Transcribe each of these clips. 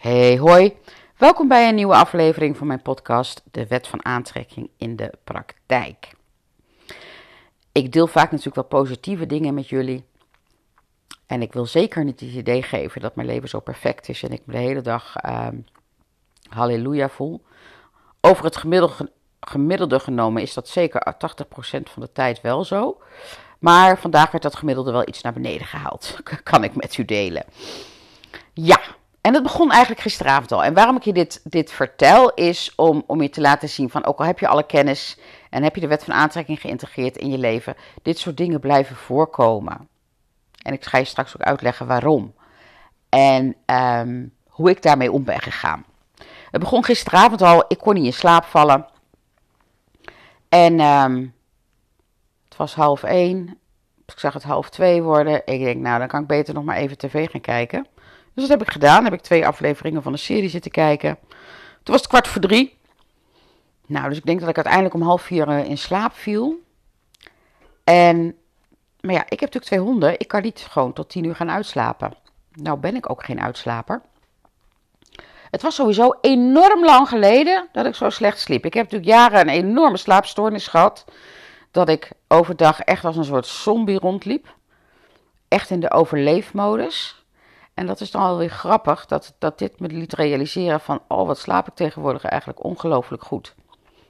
Hey hoi, welkom bij een nieuwe aflevering van mijn podcast De Wet van Aantrekking in de Praktijk. Ik deel vaak natuurlijk wel positieve dingen met jullie. En ik wil zeker niet het idee geven dat mijn leven zo perfect is en ik me de hele dag uh, halleluja voel. Over het gemiddelde genomen is dat zeker 80% van de tijd wel zo. Maar vandaag werd dat gemiddelde wel iets naar beneden gehaald. Kan ik met u delen. Ja, en het begon eigenlijk gisteravond al. En waarom ik je dit, dit vertel is om, om je te laten zien van ook al heb je alle kennis en heb je de wet van aantrekking geïntegreerd in je leven, dit soort dingen blijven voorkomen. En ik ga je straks ook uitleggen waarom. En um, hoe ik daarmee om ben gegaan. Het begon gisteravond al, ik kon niet in slaap vallen. En um, het was half één. Ik zag het half twee worden. Ik denk, nou, dan kan ik beter nog maar even tv gaan kijken. Dus dat heb ik gedaan. Heb ik twee afleveringen van de serie zitten kijken. Toen was het kwart voor drie. Nou, dus ik denk dat ik uiteindelijk om half vier in slaap viel. En, maar ja, ik heb natuurlijk twee honden. Ik kan niet gewoon tot tien uur gaan uitslapen. Nou ben ik ook geen uitslaper. Het was sowieso enorm lang geleden dat ik zo slecht sliep. Ik heb natuurlijk jaren een enorme slaapstoornis gehad. Dat ik overdag echt als een soort zombie rondliep. Echt in de overleefmodus. En dat is dan alweer grappig dat, dat dit me liet realiseren van... oh, wat slaap ik tegenwoordig eigenlijk ongelooflijk goed.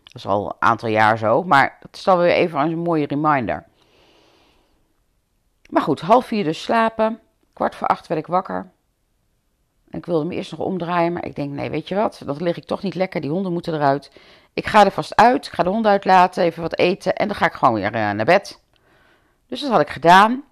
Dat is al een aantal jaar zo, maar dat is dan weer even een mooie reminder. Maar goed, half vier dus slapen. Kwart voor acht werd ik wakker. En ik wilde me eerst nog omdraaien, maar ik denk, nee, weet je wat? Dan lig ik toch niet lekker, die honden moeten eruit. Ik ga er vast uit, ik ga de honden uitlaten, even wat eten en dan ga ik gewoon weer uh, naar bed. Dus dat had ik gedaan.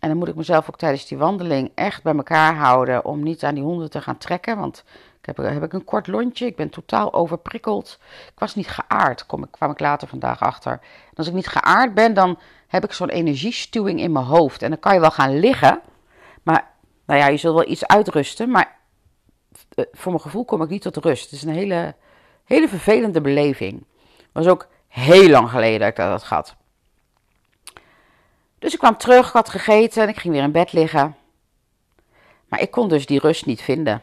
En dan moet ik mezelf ook tijdens die wandeling echt bij elkaar houden om niet aan die honden te gaan trekken. Want ik heb, heb ik een kort lontje, ik ben totaal overprikkeld. Ik was niet geaard, kom, kwam ik later vandaag achter. En als ik niet geaard ben, dan heb ik zo'n energiestuwing in mijn hoofd. En dan kan je wel gaan liggen, maar nou ja, je zult wel iets uitrusten. Maar eh, voor mijn gevoel kom ik niet tot rust. Het is een hele, hele vervelende beleving. Was ook heel lang geleden dat ik dat had gehad. Dus ik kwam terug, ik had gegeten en ik ging weer in bed liggen. Maar ik kon dus die rust niet vinden.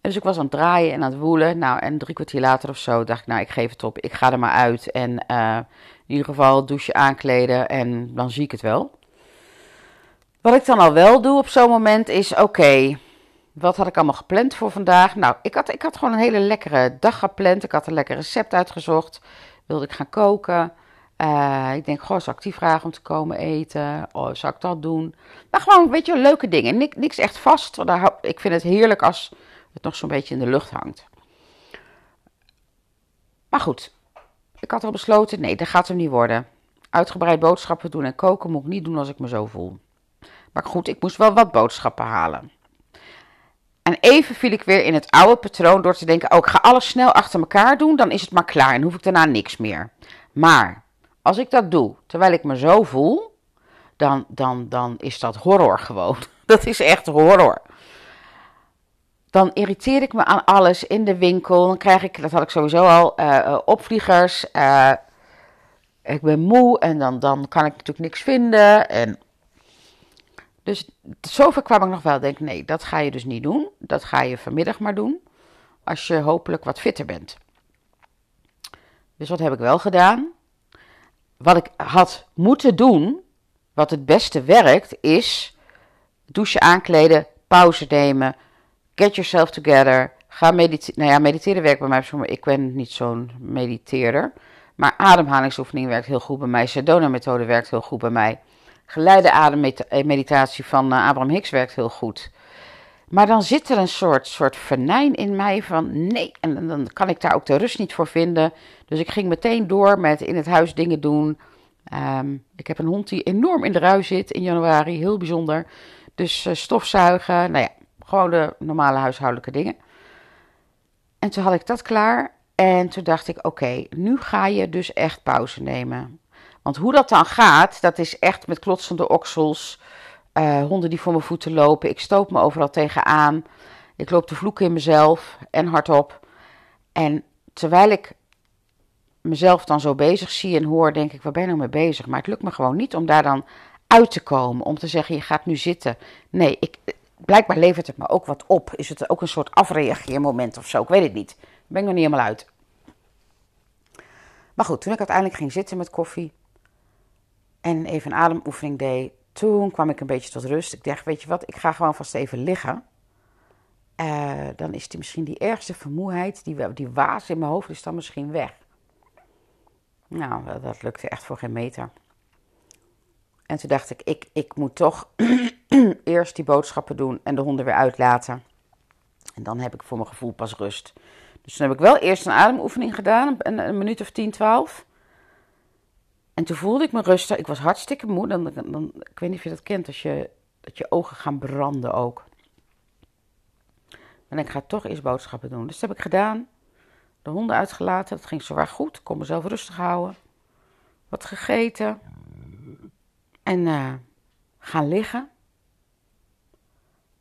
En dus ik was aan het draaien en aan het woelen. Nou, en drie kwartier later of zo dacht ik, nou, ik geef het op. Ik ga er maar uit. En uh, in ieder geval douche aankleden en dan zie ik het wel. Wat ik dan al wel doe op zo'n moment is, oké, wat had ik allemaal gepland voor vandaag? Nou, ik had, ik had gewoon een hele lekkere dag gepland. Ik had een lekker recept uitgezocht. Wilde ik gaan koken. Uh, ik denk, goh, zou ik die vragen om te komen eten? Oh, zou ik dat doen? Maar gewoon, weet je, leuke dingen. Niks, niks echt vast. Daar, ik vind het heerlijk als het nog zo'n beetje in de lucht hangt. Maar goed, ik had al besloten, nee, dat gaat hem niet worden. Uitgebreid boodschappen doen en koken moet ik niet doen als ik me zo voel. Maar goed, ik moest wel wat boodschappen halen. En even viel ik weer in het oude patroon door te denken: oh, ik ga alles snel achter elkaar doen, dan is het maar klaar en hoef ik daarna niks meer. Maar als ik dat doe terwijl ik me zo voel, dan, dan, dan is dat horror gewoon. Dat is echt horror. Dan irriteer ik me aan alles in de winkel. Dan krijg ik, dat had ik sowieso al, uh, opvliegers. Uh, ik ben moe en dan, dan kan ik natuurlijk niks vinden. En dus zover kwam ik nog wel. Denk, nee, dat ga je dus niet doen. Dat ga je vanmiddag maar doen. Als je hopelijk wat fitter bent. Dus wat heb ik wel gedaan? Wat ik had moeten doen, wat het beste werkt, is douchen aankleden, pauze nemen, get yourself together. Ga mediteren. Nou ja, mediteren werkt bij mij. Ik ben niet zo'n mediteerder. Maar ademhalingsoefening werkt heel goed bij mij. Sedona-methode werkt heel goed bij mij. Geleide ademmeditatie van uh, Abraham Hicks werkt heel goed. Maar dan zit er een soort, soort venijn in mij van nee, en dan kan ik daar ook de rust niet voor vinden. Dus ik ging meteen door met in het huis dingen doen. Um, ik heb een hond die enorm in de rui zit in januari, heel bijzonder. Dus uh, stofzuigen, nou ja, gewoon de normale huishoudelijke dingen. En toen had ik dat klaar en toen dacht ik, oké, nu ga je dus echt pauze nemen. Want hoe dat dan gaat, dat is echt met klotsende oksels, uh, honden die voor mijn voeten lopen. Ik stoot me overal tegenaan. Ik loop te vloeken in mezelf en hardop. En terwijl ik mezelf dan zo bezig zie en hoor, denk ik, waar ben ik nou mee bezig? Maar het lukt me gewoon niet om daar dan uit te komen. Om te zeggen, je gaat nu zitten. Nee, ik, blijkbaar levert het me ook wat op. Is het ook een soort afreageermoment of zo? Ik weet het niet. Daar ben ik nog niet helemaal uit. Maar goed, toen ik uiteindelijk ging zitten met koffie en even een ademoefening deed, toen kwam ik een beetje tot rust. Ik dacht, weet je wat, ik ga gewoon vast even liggen. Uh, dan is die, misschien die ergste vermoeidheid, die, die waas in mijn hoofd, is dan misschien weg. Nou, dat lukte echt voor geen meter. En toen dacht ik, ik, ik moet toch eerst die boodschappen doen en de honden weer uitlaten. En dan heb ik voor mijn gevoel pas rust. Dus toen heb ik wel eerst een ademoefening gedaan, een, een minuut of 10, 12. En toen voelde ik me rustig. Ik was hartstikke moe. Dan, dan, ik weet niet of je dat kent, als je, dat je ogen gaan branden ook. En ik ga toch eerst boodschappen doen. Dus dat heb ik gedaan. De honden uitgelaten. Dat ging zwaar goed. Ik kon mezelf rustig houden. Wat gegeten. En uh, gaan liggen.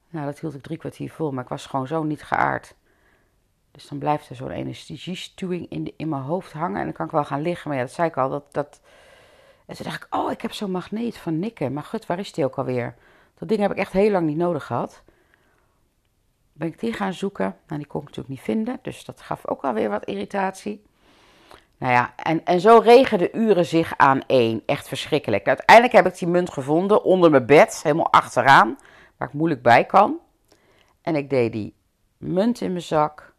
Nou, dat hield ik drie kwartier vol, maar ik was gewoon zo niet geaard. Dus dan blijft er zo'n anesthesiestuwing in, in mijn hoofd hangen en dan kan ik wel gaan liggen. Maar ja, dat zei ik al. Dat, dat... En toen dacht ik, oh, ik heb zo'n magneet van Nikken. Maar goed, waar is die ook alweer? Dat ding heb ik echt heel lang niet nodig gehad. Ben ik die gaan zoeken. Nou, die kon ik natuurlijk niet vinden. Dus dat gaf ook alweer wat irritatie. Nou ja, en, en zo regen de uren zich aan één. Echt verschrikkelijk. Uiteindelijk heb ik die munt gevonden onder mijn bed, helemaal achteraan, waar ik moeilijk bij kan. En ik deed die munt in mijn zak.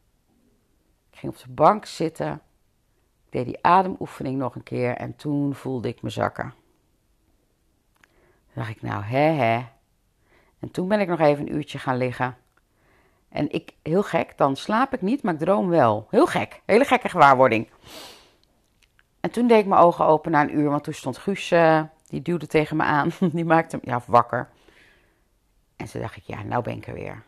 Ik ging op de bank zitten. Deed die ademoefening nog een keer en toen voelde ik me zakken. Toen dacht ik, nou, hè, hè. En toen ben ik nog even een uurtje gaan liggen. En ik, heel gek, dan slaap ik niet, maar ik droom wel. Heel gek, hele gekke gewaarwording. En toen deed ik mijn ogen open na een uur, want toen stond Guus, uh, die duwde tegen me aan. Die maakte me ja, wakker. En toen dacht ik, ja, nou ben ik er weer.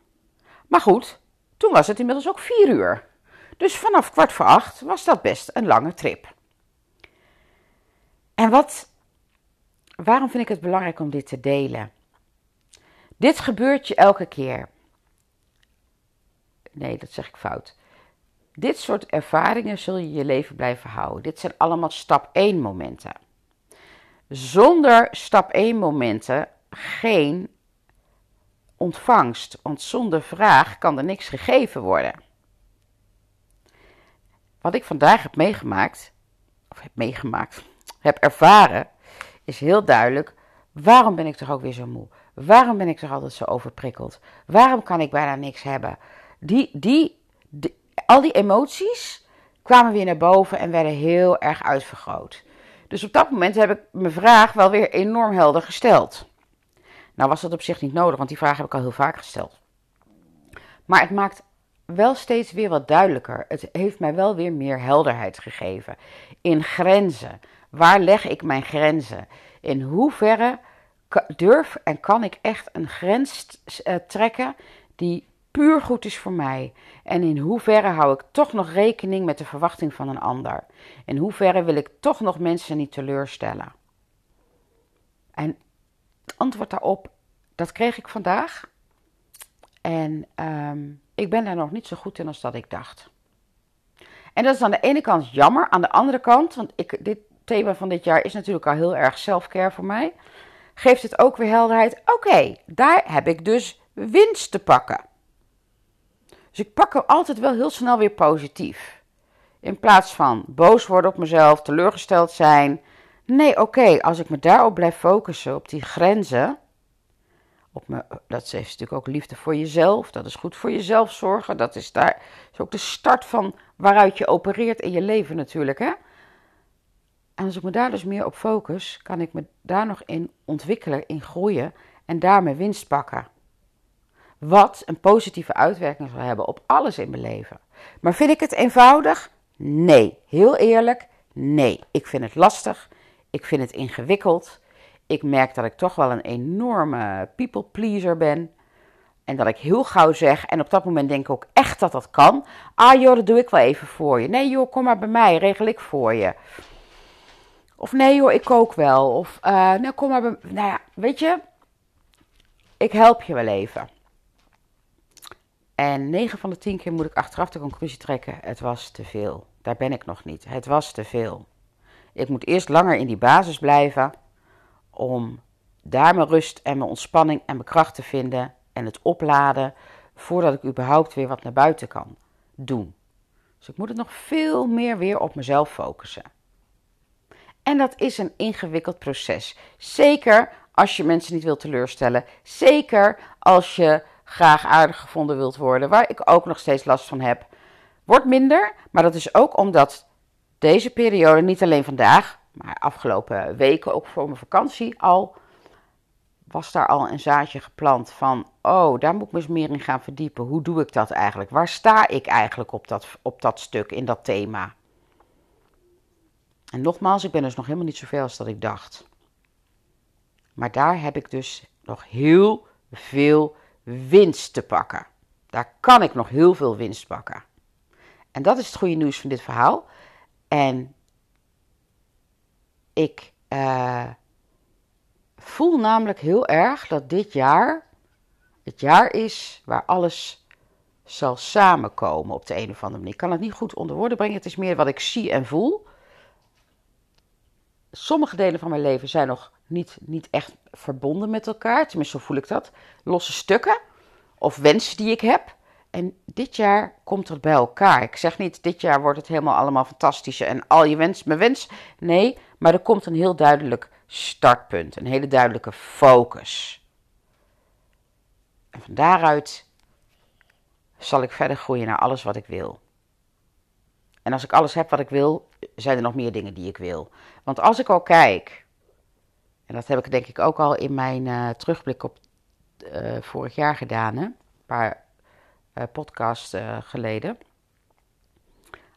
Maar goed, toen was het inmiddels ook vier uur. Dus vanaf kwart voor acht was dat best een lange trip. En wat, waarom vind ik het belangrijk om dit te delen? Dit gebeurt je elke keer. Nee, dat zeg ik fout. Dit soort ervaringen zul je je leven blijven houden. Dit zijn allemaal stap 1 momenten. Zonder stap 1 momenten geen ontvangst, want zonder vraag kan er niks gegeven worden. Wat ik vandaag heb meegemaakt, of heb meegemaakt, heb ervaren, is heel duidelijk. Waarom ben ik toch ook weer zo moe? Waarom ben ik toch altijd zo overprikkeld? Waarom kan ik bijna niks hebben? Die, die, die al die emoties kwamen weer naar boven en werden heel erg uitvergroot. Dus op dat moment heb ik mijn vraag wel weer enorm helder gesteld. Nou was dat op zich niet nodig, want die vraag heb ik al heel vaak gesteld. Maar het maakt wel steeds weer wat duidelijker. Het heeft mij wel weer meer helderheid gegeven. In grenzen. Waar leg ik mijn grenzen? In hoeverre durf en kan ik echt een grens eh, trekken die puur goed is voor mij? En in hoeverre hou ik toch nog rekening met de verwachting van een ander? In hoeverre wil ik toch nog mensen niet teleurstellen? En het antwoord daarop, dat kreeg ik vandaag. En um, ik ben daar nog niet zo goed in als dat ik dacht. En dat is aan de ene kant jammer. Aan de andere kant, want ik, dit thema van dit jaar is natuurlijk al heel erg selfcare voor mij. Geeft het ook weer helderheid. Oké, daar heb ik dus winst te pakken. Dus ik pak hem altijd wel heel snel weer positief. In plaats van boos worden op mezelf, teleurgesteld zijn. Nee, oké, als ik me daarop blijf focussen, op die grenzen. Op dat is natuurlijk ook liefde voor jezelf. Dat is goed voor jezelf zorgen. Dat is, daar, is ook de start van waaruit je opereert in je leven natuurlijk. Hè? En als ik me daar dus meer op focus, kan ik me daar nog in ontwikkelen, in groeien en daarmee winst pakken wat een positieve uitwerking zal hebben op alles in mijn leven. Maar vind ik het eenvoudig? Nee. Heel eerlijk, nee. Ik vind het lastig. Ik vind het ingewikkeld. Ik merk dat ik toch wel een enorme people pleaser ben. En dat ik heel gauw zeg, en op dat moment denk ik ook echt dat dat kan. Ah joh, dat doe ik wel even voor je. Nee joh, kom maar bij mij, regel ik voor je. Of nee joh, ik kook wel. Of uh, nou kom maar bij Nou ja, weet je, ik help je wel even. En 9 van de 10 keer moet ik achteraf de conclusie trekken: het was te veel. Daar ben ik nog niet. Het was te veel. Ik moet eerst langer in die basis blijven om daar mijn rust en mijn ontspanning en mijn kracht te vinden en het opladen voordat ik überhaupt weer wat naar buiten kan doen. Dus ik moet het nog veel meer weer op mezelf focussen. En dat is een ingewikkeld proces. Zeker als je mensen niet wilt teleurstellen. Zeker als je graag aardig gevonden wilt worden, waar ik ook nog steeds last van heb. Wordt minder, maar dat is ook omdat deze periode, niet alleen vandaag, maar afgelopen weken, ook voor mijn vakantie al, was daar al een zaadje geplant van, oh, daar moet ik me eens meer in gaan verdiepen. Hoe doe ik dat eigenlijk? Waar sta ik eigenlijk op dat, op dat stuk, in dat thema? En nogmaals, ik ben dus nog helemaal niet zoveel als dat ik dacht. Maar daar heb ik dus nog heel veel winst te pakken. Daar kan ik nog heel veel winst pakken. En dat is het goede nieuws van dit verhaal. En ik uh, voel namelijk heel erg dat dit jaar het jaar is waar alles zal samenkomen op de een of andere manier. Ik kan het niet goed onder woorden brengen. Het is meer wat ik zie en voel. Sommige delen van mijn leven zijn nog niet, niet echt verbonden met elkaar. Tenminste, zo voel ik dat. Losse stukken of wensen die ik heb. En dit jaar komt het bij elkaar. Ik zeg niet, dit jaar wordt het helemaal allemaal fantastisch en al je wens, mijn wens. Nee, maar er komt een heel duidelijk startpunt, een hele duidelijke focus. En van daaruit zal ik verder groeien naar alles wat ik wil. En als ik alles heb wat ik wil, zijn er nog meer dingen die ik wil. Want als ik al kijk, en dat heb ik denk ik ook al in mijn uh, terugblik op uh, vorig jaar gedaan, hè? een paar uh, podcasts geleden.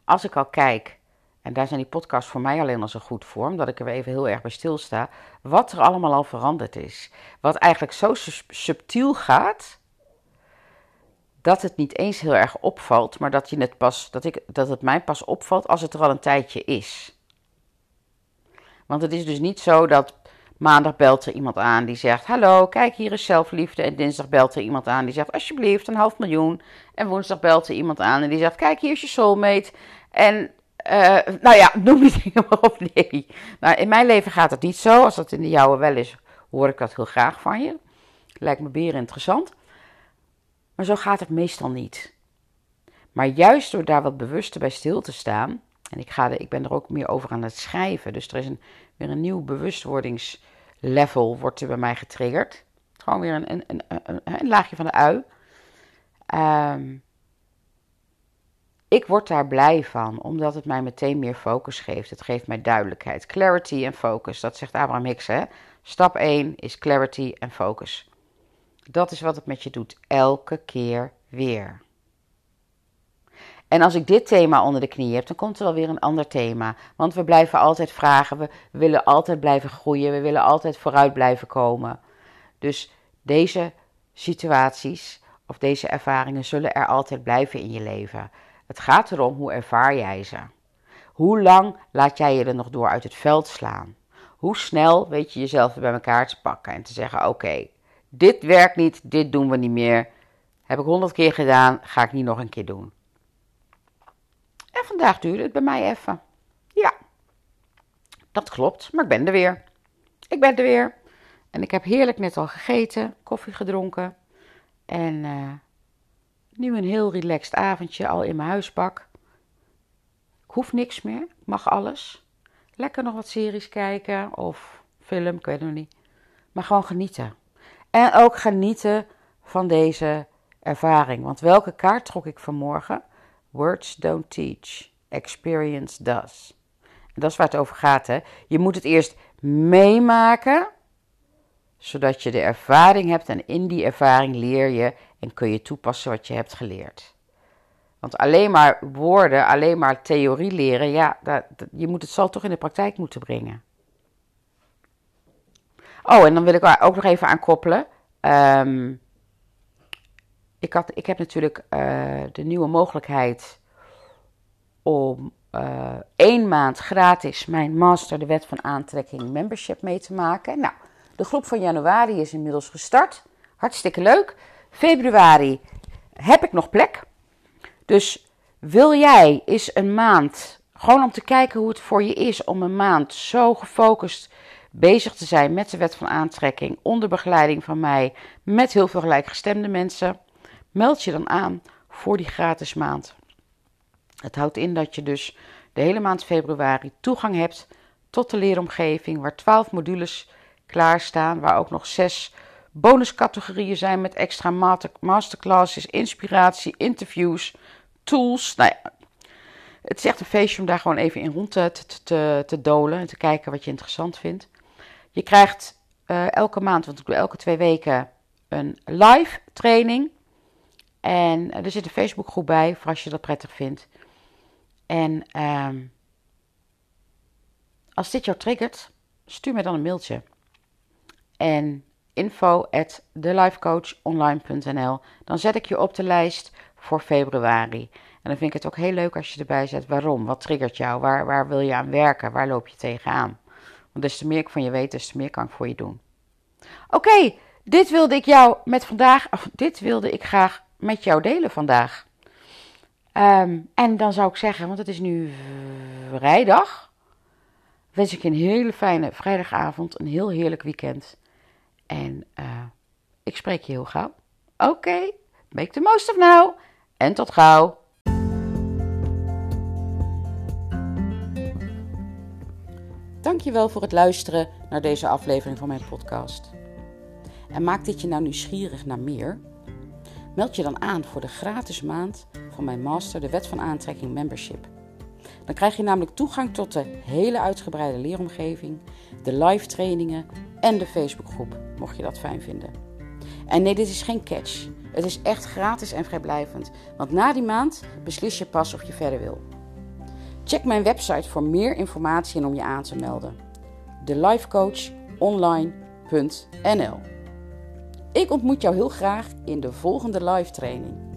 Als ik al kijk, en daar zijn die podcasts voor mij alleen al zo goed voor, omdat ik er even heel erg bij stilsta, wat er allemaal al veranderd is. Wat eigenlijk zo subtiel gaat, dat het niet eens heel erg opvalt, maar dat, je het, pas, dat, ik, dat het mij pas opvalt als het er al een tijdje is. Want het is dus niet zo dat maandag belt er iemand aan die zegt: Hallo, kijk hier is zelfliefde. En dinsdag belt er iemand aan die zegt: Alsjeblieft, een half miljoen. En woensdag belt er iemand aan en die zegt: Kijk, hier is je soulmate. En uh, nou ja, noem die dingen maar op. Nee. Nou, in mijn leven gaat het niet zo. Als dat in de jouwe wel is, hoor ik dat heel graag van je. Lijkt me beren interessant. Maar zo gaat het meestal niet. Maar juist door daar wat bewuster bij stil te staan. En ik, ga er, ik ben er ook meer over aan het schrijven. Dus er is een, weer een nieuw bewustwordingslevel wordt er bij mij getriggerd. Gewoon weer een, een, een, een, laagje van de ui. Um, ik word daar blij van, omdat het mij meteen meer focus geeft. Het geeft mij duidelijkheid. Clarity en focus, dat zegt Abraham Hicks. Hè? Stap 1 is clarity en focus. Dat is wat het met je doet, elke keer weer. En als ik dit thema onder de knie heb, dan komt er wel weer een ander thema. Want we blijven altijd vragen, we willen altijd blijven groeien, we willen altijd vooruit blijven komen. Dus deze situaties of deze ervaringen zullen er altijd blijven in je leven. Het gaat erom hoe ervaar jij ze. Hoe lang laat jij je er nog door uit het veld slaan? Hoe snel weet je jezelf bij elkaar te pakken en te zeggen: Oké, dit werkt niet, dit doen we niet meer. Heb ik honderd keer gedaan, ga ik niet nog een keer doen. Vandaag duurde het bij mij even. Ja, dat klopt, maar ik ben er weer. Ik ben er weer. En ik heb heerlijk net al gegeten, koffie gedronken. En uh, nu een heel relaxed avondje al in mijn huisbak. Ik hoef niks meer, ik mag alles. Lekker nog wat series kijken of film, ik weet het nog niet. Maar gewoon genieten. En ook genieten van deze ervaring. Want welke kaart trok ik vanmorgen? Words don't teach, experience does. En dat is waar het over gaat. Hè? Je moet het eerst meemaken, zodat je de ervaring hebt. En in die ervaring leer je en kun je toepassen wat je hebt geleerd. Want alleen maar woorden, alleen maar theorie leren, ja, dat, je moet het zal toch in de praktijk moeten brengen. Oh, en dan wil ik ook nog even aan koppelen. Ik, had, ik heb natuurlijk uh, de nieuwe mogelijkheid om uh, één maand gratis mijn Master de Wet van Aantrekking membership mee te maken. Nou, de groep van januari is inmiddels gestart. Hartstikke leuk. Februari heb ik nog plek. Dus wil jij eens een maand, gewoon om te kijken hoe het voor je is om een maand zo gefocust bezig te zijn met de wet van aantrekking onder begeleiding van mij met heel veel gelijkgestemde mensen, meld je dan aan voor die gratis maand. Het houdt in dat je dus de hele maand februari toegang hebt tot de leeromgeving, waar 12 modules klaarstaan, waar ook nog zes bonuscategorieën zijn met extra masterclasses, inspiratie, interviews, tools. Nou ja, het is echt een feestje om daar gewoon even in rond te, te, dolen en te kijken wat je interessant vindt. Je krijgt uh, elke maand, want ik doe elke twee weken, een live training. En er zit een Facebookgroep bij, voor als je dat prettig vindt. En uh, als dit jou triggert, stuur me dan een mailtje. En info at. Dan zet ik je op de lijst voor februari. En dan vind ik het ook heel leuk als je erbij zet waarom. Wat triggert jou? Waar, waar wil je aan werken? Waar loop je tegenaan? Want des te meer ik van je weet, des te meer kan ik voor je doen. Oké, dit wilde ik jou met vandaag, of dit wilde ik graag met jou delen vandaag. Ehm, en dan zou ik zeggen, want het is nu vrijdag, wens ik je een hele fijne vrijdagavond, een heel heerlijk weekend. En uh, ik spreek je heel gauw. Oké, make the most of now. En tot gauw. Dankjewel voor het luisteren naar deze aflevering van mijn podcast. En maakt dit je nou nieuwsgierig naar meer? Meld je dan aan voor de gratis maand van mijn master, de Wet van Aantrekking Membership. Dan krijg je namelijk toegang tot de hele uitgebreide leeromgeving, de live trainingen en de Facebookgroep, mocht je dat fijn vinden. En nee, dit is geen catch. Het is echt gratis en vrijblijvend, want na die maand beslis je pas of je verder wil. Check mijn website voor meer informatie en om je aan te melden. thelifecoachonline.nl Ik ontmoet jou heel graag in de volgende live training.